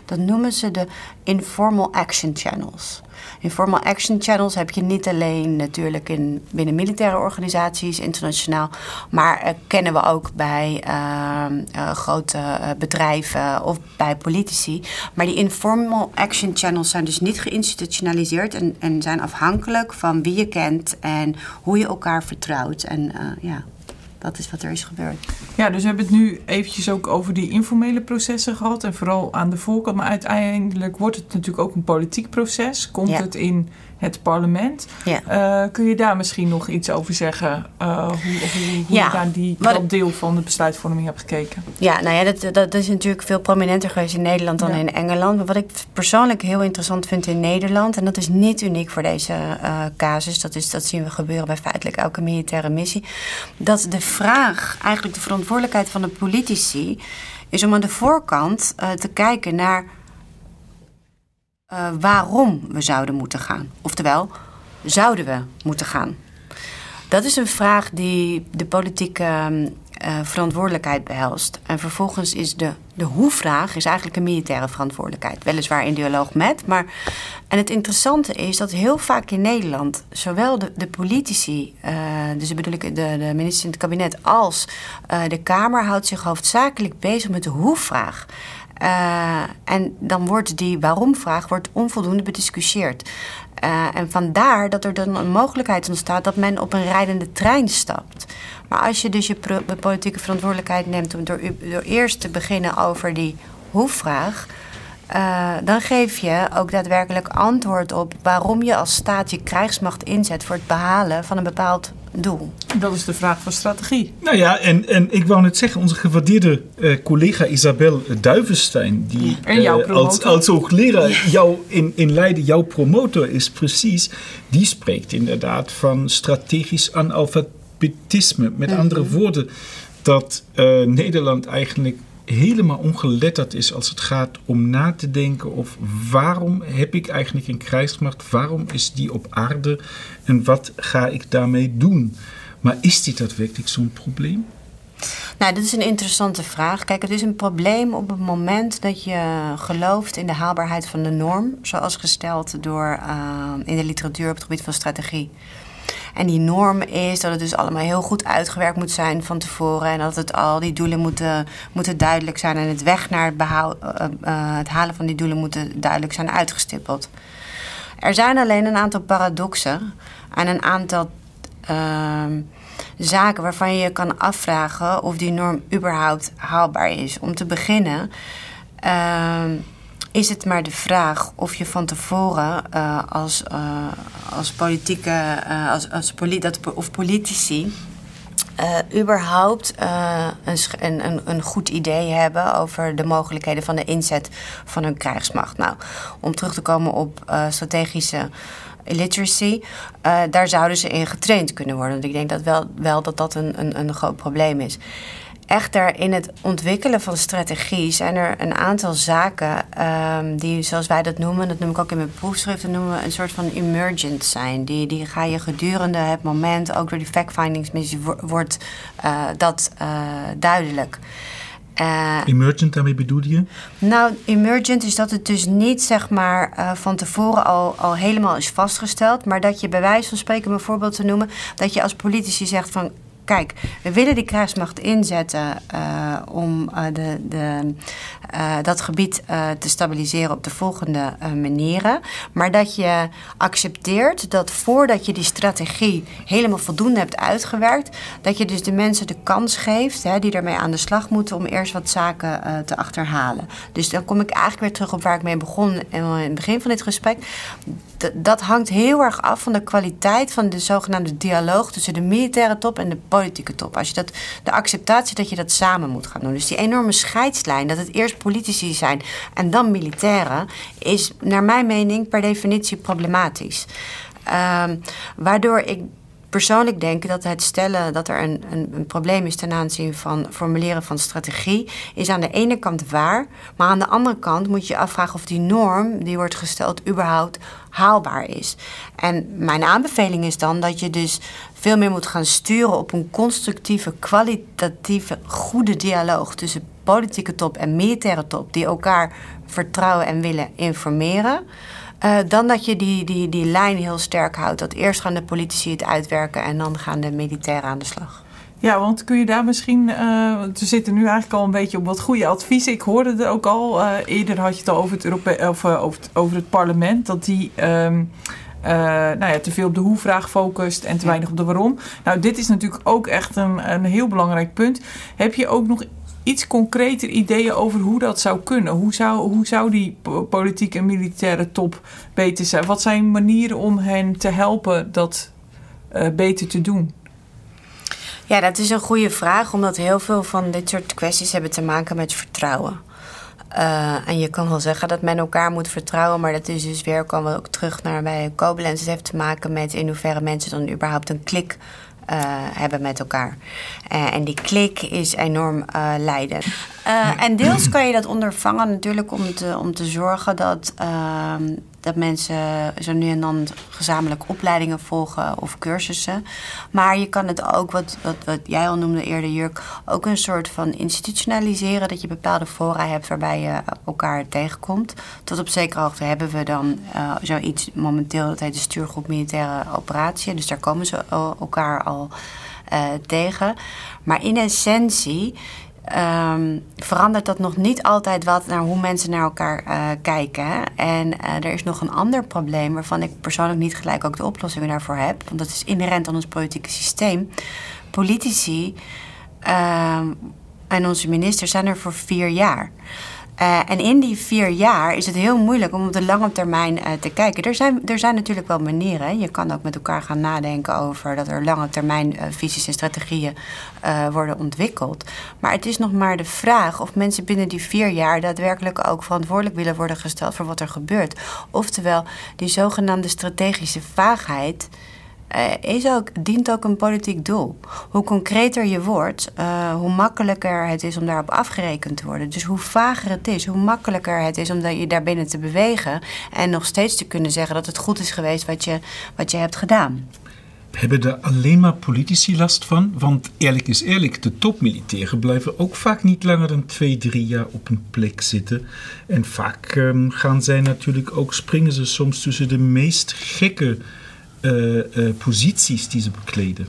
Dat noemen ze de informal action channels. Informal action channels heb je niet alleen natuurlijk in, binnen militaire organisaties, internationaal, maar uh, kennen we ook bij uh, uh, grote bedrijven of bij politici. Maar die informal action channels zijn dus niet geïnstitutionaliseerd en, en zijn afhankelijk van wie je kent en hoe je elkaar vertrouwt. En ja dat is wat er is gebeurd. Ja, dus we hebben het nu eventjes ook over die informele processen gehad. En vooral aan de voorkant. Maar uiteindelijk wordt het natuurlijk ook een politiek proces. Komt het in het parlement. Ja. Uh, kun je daar misschien nog iets over zeggen? Uh, hoe hoe, hoe ja. je naar die, dat deel van de besluitvorming hebt gekeken? Ja, nou ja, dat, dat is natuurlijk veel prominenter geweest in Nederland dan ja. in Engeland. Maar wat ik persoonlijk heel interessant vind in Nederland... en dat is niet uniek voor deze uh, casus... Dat, is, dat zien we gebeuren bij feitelijk elke militaire missie... dat de vraag, eigenlijk de verantwoordelijkheid van de politici... is om aan de voorkant te kijken naar uh, waarom we zouden moeten gaan. Oftewel, zouden we moeten gaan? Dat is een vraag die de politieke uh, verantwoordelijkheid behelst. En vervolgens is de, de hoe-vraag is eigenlijk een militaire verantwoordelijkheid. Weliswaar in dialoog met, maar... En het interessante is dat heel vaak in Nederland... zowel de, de politici, uh, dus bedoel ik de, de minister in het kabinet... als de Kamer houdt zich hoofdzakelijk bezig met de hoe-vraag. Uh, en dan wordt die waarom-vraag wordt onvoldoende bediscussieerd. Uh, en vandaar dat er dan een mogelijkheid ontstaat dat men op een rijdende trein stapt. Maar als je dus je politieke verantwoordelijkheid neemt om door, eerst te beginnen over die hoe-vraag. Uh, dan geef je ook daadwerkelijk antwoord op waarom je als staat je krijgsmacht inzet voor het behalen van een bepaald doel. Dat is de vraag van strategie. Nou ja, en, en ik wou net zeggen, onze gewaardeerde uh, collega Isabel Duivenstein, die uh, als, als hoogleraar jou in, in Leiden jouw promotor is, precies, die spreekt inderdaad van strategisch analfabetisme. Met mm -hmm. andere woorden, dat uh, Nederland eigenlijk helemaal ongeletterd is als het gaat om na te denken of waarom heb ik eigenlijk een krijgsmacht, waarom is die op aarde en wat ga ik daarmee doen. Maar is dit daadwerkelijk zo'n probleem? Nou, dat is een interessante vraag. Kijk, het is een probleem op het moment dat je gelooft in de haalbaarheid van de norm, zoals gesteld door uh, in de literatuur op het gebied van strategie. En die norm is dat het dus allemaal heel goed uitgewerkt moet zijn van tevoren. En dat het al die doelen moeten, moeten duidelijk zijn. En het weg naar het, behoud, uh, uh, het halen van die doelen moeten duidelijk zijn uitgestippeld. Er zijn alleen een aantal paradoxen en een aantal uh, zaken waarvan je je kan afvragen of die norm überhaupt haalbaar is. Om te beginnen ehm, is het maar de vraag of je van tevoren uh, als, uh, als politieke, uh, als, als poli dat, of politici überhaupt een, een, een goed idee hebben over de mogelijkheden van de inzet van hun krijgsmacht. Nou, om terug te komen op strategische illiteracy, daar zouden ze in getraind kunnen worden. Want ik denk dat wel, wel dat dat een, een, een groot probleem is echter in het ontwikkelen van strategie zijn er een aantal zaken um, die, zoals wij dat noemen, dat noem ik ook in mijn proefschriften, noemen we een soort van emergent zijn. Die, die ga je gedurende het moment, ook door die fact-findingsmissie, wordt uh, dat uh, duidelijk. Uh, emergent, daarmee bedoel je? Nou, emergent is dat het dus niet zeg maar uh, van tevoren al, al helemaal is vastgesteld, maar dat je bij wijze van spreken, een voorbeeld te noemen, dat je als politici zegt van kijk, we willen die krijgsmacht inzetten uh, om uh, de, de, uh, dat gebied te stabiliseren op de volgende manieren. Maar dat je accepteert dat voordat je die strategie helemaal voldoende hebt uitgewerkt, dat je dus de mensen de kans geeft hè, die ermee aan de slag moeten om eerst wat zaken te achterhalen. Dus dan kom ik eigenlijk weer terug op waar ik mee begon in het begin van dit gesprek. Dat hangt heel erg af van de kwaliteit van de zogenaamde dialoog tussen de militaire top en de politieke top. Als je dat, de acceptatie dat je dat samen moet gaan doen. Dus die enorme scheidslijn, dat het eerst politici zijn en dan militairen, is naar mijn mening per definitie problematisch. Um, waardoor ik persoonlijk denk dat het stellen dat er een, een, een, probleem is ten aanzien van formuleren van strategie, is aan de ene kant waar. Maar aan de andere kant moet je je afvragen of die norm die wordt gesteld überhaupt haalbaar is. En mijn aanbeveling is dan dat je dus veel meer moet gaan sturen op een constructieve, kwalitatieve, goede dialoog tussen politieke top en militaire top, die elkaar vertrouwen en willen informeren. Uh, dan dat je die, die, die lijn heel sterk houdt. Dat eerst gaan de politici het uitwerken en dan gaan de militairen aan de slag. Ja, want kun je daar misschien. Uh, we zitten nu eigenlijk al een beetje op wat goede advies. Ik hoorde het ook al. Uh, eerder had je het al over het, Europe of, over het, over het parlement. Dat die. Um, uh, nou ja, te veel op de hoe-vraag focust en te weinig op de waarom. Nou, dit is natuurlijk ook echt een, een heel belangrijk punt. Heb je ook nog iets concreter ideeën over hoe dat zou kunnen? Hoe zou, hoe zou die politieke en militaire top beter zijn? Wat zijn manieren om hen te helpen dat uh, beter te doen? Ja, dat is een goede vraag, omdat heel veel van dit soort kwesties hebben te maken met vertrouwen. Uh, en je kan wel zeggen dat men elkaar moet vertrouwen, maar dat is dus weer, komen we ook terug naar bij Koblenz. Het heeft te maken met in hoeverre mensen dan überhaupt een klik uh, hebben met elkaar. Uh, en die klik is enorm leidend. en deels kan je dat ondervangen natuurlijk om te, om te zorgen dat ehm, dat mensen zo nu en dan gezamenlijk opleidingen volgen of cursussen. Maar je kan het ook, wat, wat, wat jij al noemde eerder, Jurk, ook een soort van institutionaliseren. Dat je bepaalde fora hebt waarbij je elkaar tegenkomt. Tot op zekere hoogte hebben we dan uh, zoiets momenteel, dat heet de stuurgroep militaire operatie. Dus daar komen ze elkaar al uh, tegen. Maar in essentie um, verandert dat nog niet altijd wat naar hoe mensen naar elkaar uh, kijken. En uh, er is nog een ander probleem waarvan ik persoonlijk niet gelijk ook de oplossingen daarvoor heb. Want dat is inherent aan ons politieke systeem. Politici uh, en onze ministers zijn er voor vier jaar. Uh, en in die vier jaar is het heel moeilijk om op de lange termijn uh, te kijken. Er zijn, er zijn natuurlijk wel manieren. Je kan ook met elkaar gaan nadenken over dat er lange termijn uh, visies en strategieën worden ontwikkeld. Maar het is nog maar de vraag of mensen binnen die vier jaar daadwerkelijk ook verantwoordelijk willen worden gesteld voor wat er gebeurt. Oftewel, die zogenaamde strategische vaagheid is ook, dient ook een politiek doel. Hoe concreter je wordt, uh, hoe makkelijker het is om daarop afgerekend te worden. Dus hoe vager het is, hoe makkelijker het is om je daarbinnen te bewegen en nog steeds te kunnen zeggen dat het goed is geweest wat je, wat je hebt gedaan. Hebben er alleen maar politici last van? Want eerlijk is eerlijk, de topmilitairen blijven ook vaak niet langer dan twee, drie jaar op een plek zitten. En vaak um, gaan zij natuurlijk ook, springen ze soms tussen de meest gekke uh, uh, posities die ze bekleden.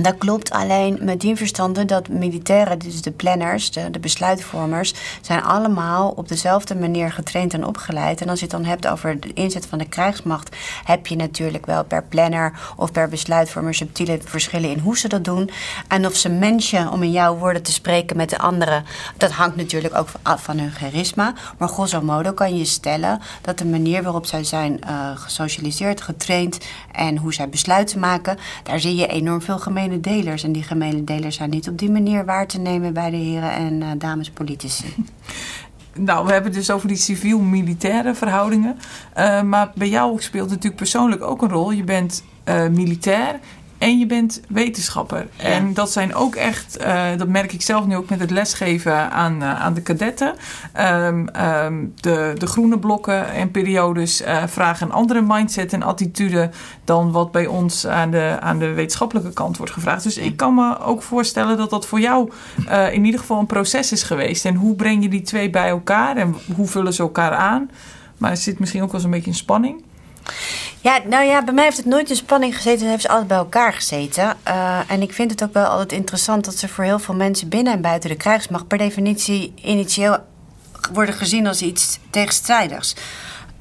Dat klopt, alleen met die verstanden dat militairen, dus de planners, de, besluitvormers, zijn allemaal op dezelfde manier getraind en opgeleid. En als je het dan hebt over de inzet van de krijgsmacht, heb je natuurlijk wel per planner of per besluitvormer subtiele verschillen in hoe ze dat doen. En of ze mensen, om in jouw woorden te spreken met de anderen, dat hangt natuurlijk ook af van hun charisma. Maar grosso modo kan je stellen dat de manier waarop zij zijn uh, gesocialiseerd, getraind en hoe zij besluiten maken, daar zie je enorm veel gemeen gemene delers. En die gemene delers zijn niet op die manier waar te nemen bij de heren en uh, dames politici. Nou, we hebben dus over die civiel-militaire verhoudingen. Uh, maar bij jou speelt natuurlijk persoonlijk ook een rol. Je bent uh, militair en je bent wetenschapper. En dat zijn ook echt, uh, dat merk ik zelf nu ook met het lesgeven aan, uh, aan de kadetten. Um, um, de, de groene blokken en periodes uh, vragen een andere mindset en attitude dan wat bij ons aan de, aan de wetenschappelijke kant wordt gevraagd. Dus ik kan me ook voorstellen dat dat voor jou in ieder geval een proces is geweest. En hoe breng je die twee bij elkaar en hoe vullen ze elkaar aan? Maar er zit misschien ook wel eens een beetje in spanning. Ja, nou ja, bij mij heeft het nooit in spanning gezeten. Het heeft ze altijd bij elkaar gezeten. Uh, en ik vind het ook wel altijd interessant dat ze voor heel veel mensen binnen en buiten de krijgsmacht per definitie initieel worden gezien als iets tegenstrijdigs.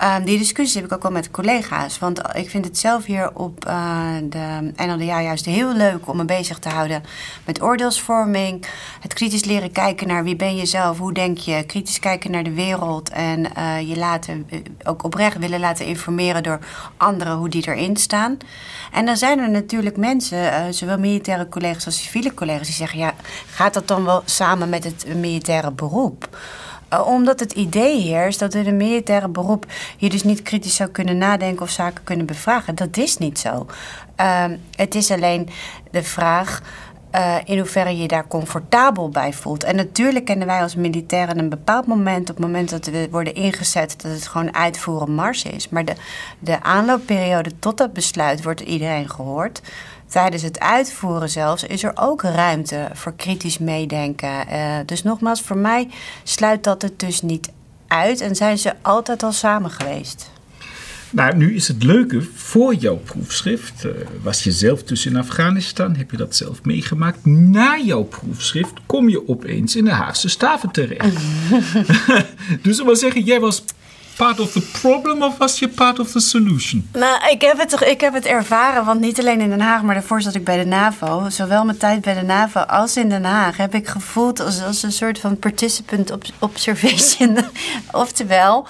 Um, die discussies heb ik ook wel met collega's. Want ik vind het zelf hier op uh, de NLDA juist heel leuk om me bezig te houden met oordeelsvorming. Het kritisch leren kijken naar wie ben je zelf, hoe denk je. Kritisch kijken naar de wereld. En uh, je laten, eh, ook oprecht willen laten informeren door anderen hoe die erin staan. En dan zijn er natuurlijk mensen, zowel militaire collega's als civiele collega's, die zeggen: ja, gaat dat dan wel samen met het militaire beroep? Eh, omdat het idee heerst dat in een militaire beroep je dus niet kritisch zou kunnen nadenken of zaken kunnen bevragen. Dat is niet zo. Uh, het is alleen de vraag. Uh, in hoeverre je je daar comfortabel bij voelt. En natuurlijk kennen wij als militairen een bepaald moment, op het moment dat we worden ingezet, dat het gewoon uitvoeren mars is. Maar de, de aanloopperiode tot dat besluit wordt iedereen gehoord tijdens het uitvoeren zelfs is er ook ruimte voor kritisch meedenken. Uh, dus nogmaals, voor mij sluit dat het dus niet uit en zijn ze altijd al samen geweest. Nou, nu is het leuke, voor jouw proefschrift uh, was je zelf dus in Afghanistan, heb je dat zelf meegemaakt. Na jouw proefschrift kom je opeens in de Haagse Staven terecht. dus ik wil zeggen, jij was part of the problem of was je part of the solution? Nou, ik heb het, toch, ik heb het ervaren, want niet alleen in Den Haag, maar daarvoor zat ik bij de NAVO. Zowel mijn tijd bij de NAVO als in Den Haag heb ik gevoeld als, als een soort van participant observation. Oftewel,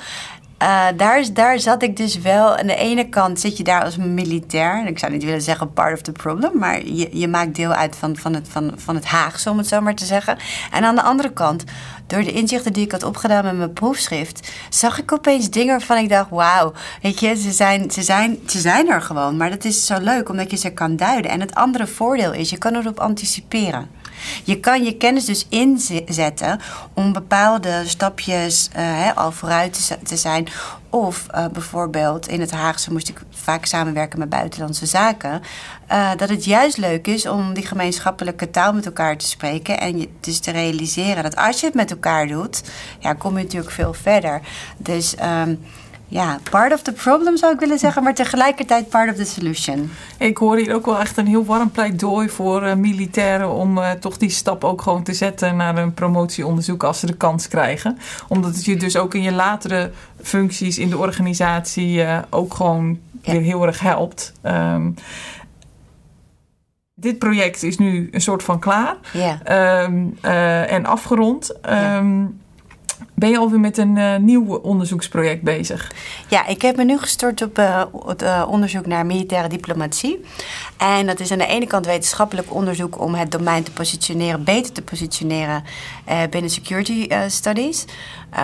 uh, daar, daar zat ik dus wel. Aan de ene kant zit je daar als militair. Ik zou niet willen zeggen part of the problem, maar je, je maakt deel uit van, van, het, van, van het Haagse, om het zo maar te zeggen. En aan de andere kant, door de inzichten die ik had opgedaan met mijn proefschrift, zag ik opeens dingen waarvan ik dacht: wauw, weet je, ze zijn, ze, zijn, ze zijn er gewoon. Maar dat is zo leuk omdat je ze kan duiden. En het andere voordeel is, je kan erop anticiperen. Je kan je kennis dus inzetten om bepaalde stapjes uh, al vooruit te zijn. Of uh, bijvoorbeeld in het Haagse moest ik vaak samenwerken met buitenlandse zaken. Uh, dat het juist leuk is om die gemeenschappelijke taal met elkaar te spreken. En dus te realiseren dat als je het met elkaar doet, ja, kom je natuurlijk veel verder. Dus. Um, ja, part of the problem zou ik willen zeggen, maar tegelijkertijd part of the solution. Ik hoor hier ook wel echt een heel warm pleidooi voor uh, militairen om uh, toch die stap ook gewoon te zetten naar een promotieonderzoek als ze de kans krijgen. Omdat het je dus ook in je latere functies in de organisatie uh, ook gewoon ja. weer heel erg helpt. Um, dit project is nu een soort van klaar ja. um, en afgerond. Um, ja. Ben je alweer met een uh, nieuw onderzoeksproject bezig? Ja, ik heb me nu gestort op uh, het uh, onderzoek naar militaire diplomatie. En dat is aan de ene kant wetenschappelijk onderzoek om het domein te positioneren, beter te positioneren binnen security studies.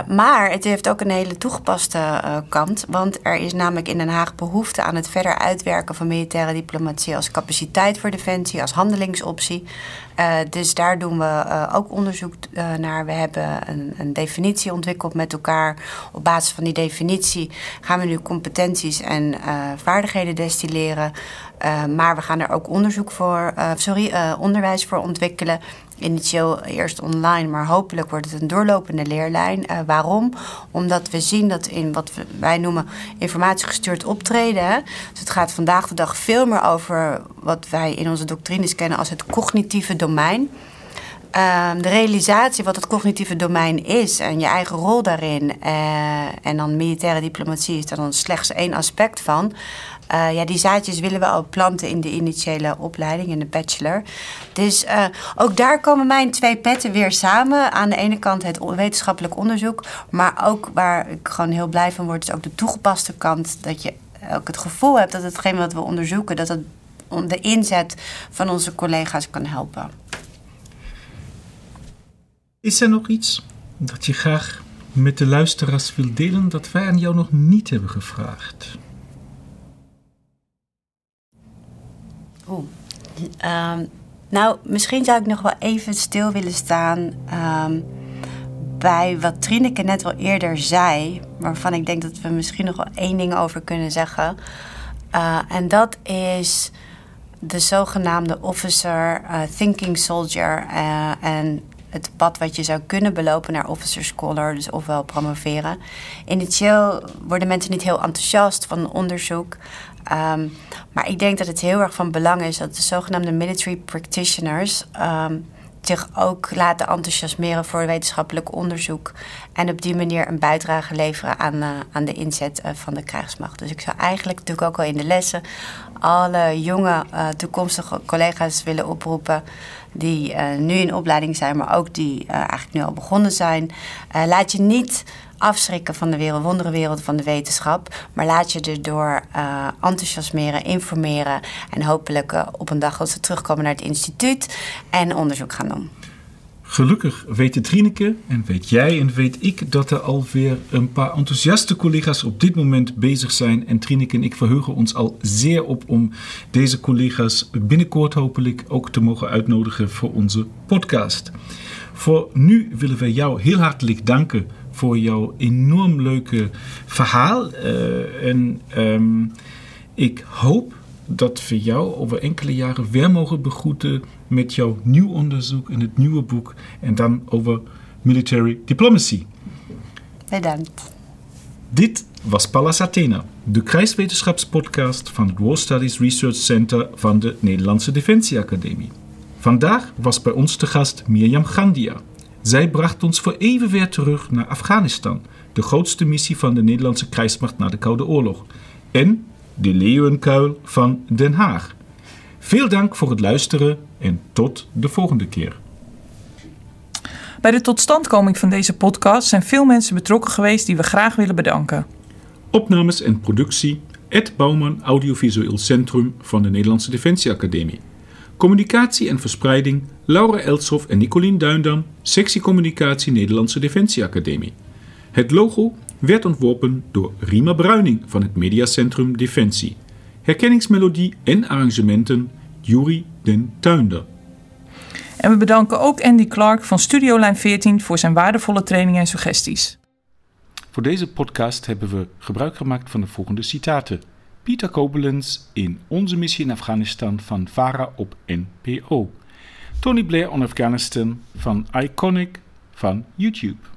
maar het heeft ook een hele toegepaste kant. Want er is namelijk in Den Haag behoefte aan het verder uitwerken van militaire diplomatie als capaciteit voor defensie, als handelingsoptie. dus daar doen we ook onderzoek naar. We hebben een, een definitie definitie ontwikkeld met elkaar. Op basis van die definitie gaan we nu competenties en vaardigheden destilleren. maar we gaan er ook onderzoek voor, sorry, onderwijs voor ontwikkelen initieel eerst online, maar hopelijk wordt het een doorlopende leerlijn. Waarom? Omdat we zien dat in wat wij noemen informatiegestuurd optreden. Dus het gaat vandaag de dag veel meer over wat wij in onze doctrines kennen als het cognitieve domein. Uh, de realisatie wat het cognitieve domein is en je eigen rol daarin. Uh, en dan militaire diplomatie is daar dan slechts één aspect van. Uh, ja, die zaadjes willen we al planten in de initiële opleiding, in de bachelor. Dus uh, ook daar komen mijn twee petten weer samen. Aan de ene kant het wetenschappelijk onderzoek, maar ook waar ik gewoon heel blij van word, is ook de toegepaste kant. Dat je ook het gevoel hebt dat hetgeen wat we onderzoeken, dat het de inzet van onze collega's kan helpen. Is er nog iets dat je graag met de luisteraars wil delen dat wij aan jou nog niet hebben gevraagd? Oeh. Um, nou, misschien zou ik nog wel even stil willen staan um, bij wat Trineke net al eerder zei, waarvan ik denk dat we misschien nog wel één ding over kunnen zeggen. Uh, en dat is de zogenaamde officer uh, thinking soldier uh, en het pad wat je zou kunnen belopen naar officer scholar, dus ofwel promoveren. Initieel worden mensen niet heel enthousiast van onderzoek. Um, maar ik denk dat het heel erg van belang is dat de zogenaamde military practitioners um, zich ook laten enthousiasmeren voor wetenschappelijk onderzoek. En op die manier een bijdrage leveren aan, uh, aan de inzet uh, van de krijgsmacht. Dus ik zou eigenlijk natuurlijk ook al in de lessen alle jonge uh, toekomstige collega's willen oproepen. Die nu in opleiding zijn, maar ook die eigenlijk nu al begonnen zijn. laat je niet afschrikken van de wereld, wonderenwereld van de wetenschap. Maar laat je erdoor enthousiasmeren, informeren. En hopelijk op een dag als ze terugkomen naar het instituut en onderzoek gaan doen. Gelukkig weet Trineke en weet jij en weet ik dat er alweer een paar enthousiaste collega's op dit moment bezig zijn. En Trineke en ik verheugen ons al zeer op om deze collega's binnenkort hopelijk ook te mogen uitnodigen voor onze podcast. Voor nu willen wij jou heel hartelijk danken voor jouw enorm leuke verhaal. Uh, en um, ik hoop dat we jou over enkele jaren weer mogen begroeten met jouw nieuw onderzoek in het nieuwe boek en dan over military diplomacy. Bedankt. Dit was Pallas Athena, de krijgswetenschapspodcast van het War Studies Research Center van de Nederlandse Defensie Academie. Vandaag was bij ons te gast Mirjam Gandia. Zij bracht ons voor even weer terug naar Afghanistan, de grootste missie van de Nederlandse krijgsmacht na de Koude Oorlog, en de leeuwenkuil van Den Haag. Veel dank voor het luisteren en tot de volgende keer. Bij de totstandkoming van deze podcast zijn veel mensen betrokken geweest die we graag willen bedanken. Opnames en productie Ed Bouwman Audiovisueel Centrum van de Nederlandse Defensie Academie. Communicatie en verspreiding Laura Elshoff en Nicolien Duindam, sectie Communicatie Nederlandse Defensie Academie. Het logo werd ontworpen door Rima Bruining van het Mediacentrum Defensie. Herkenningsmelodie en arrangementen Jury den Tuinder. En we bedanken ook Andy Clark van Studio Lijn 14 voor zijn waardevolle training en suggesties. Voor deze podcast hebben we gebruik gemaakt van de volgende citaten. Pieter Kobelens in Onze Missie in Afghanistan van VARA op NPO. Tony Blair on Afghanistan van Iconic van YouTube.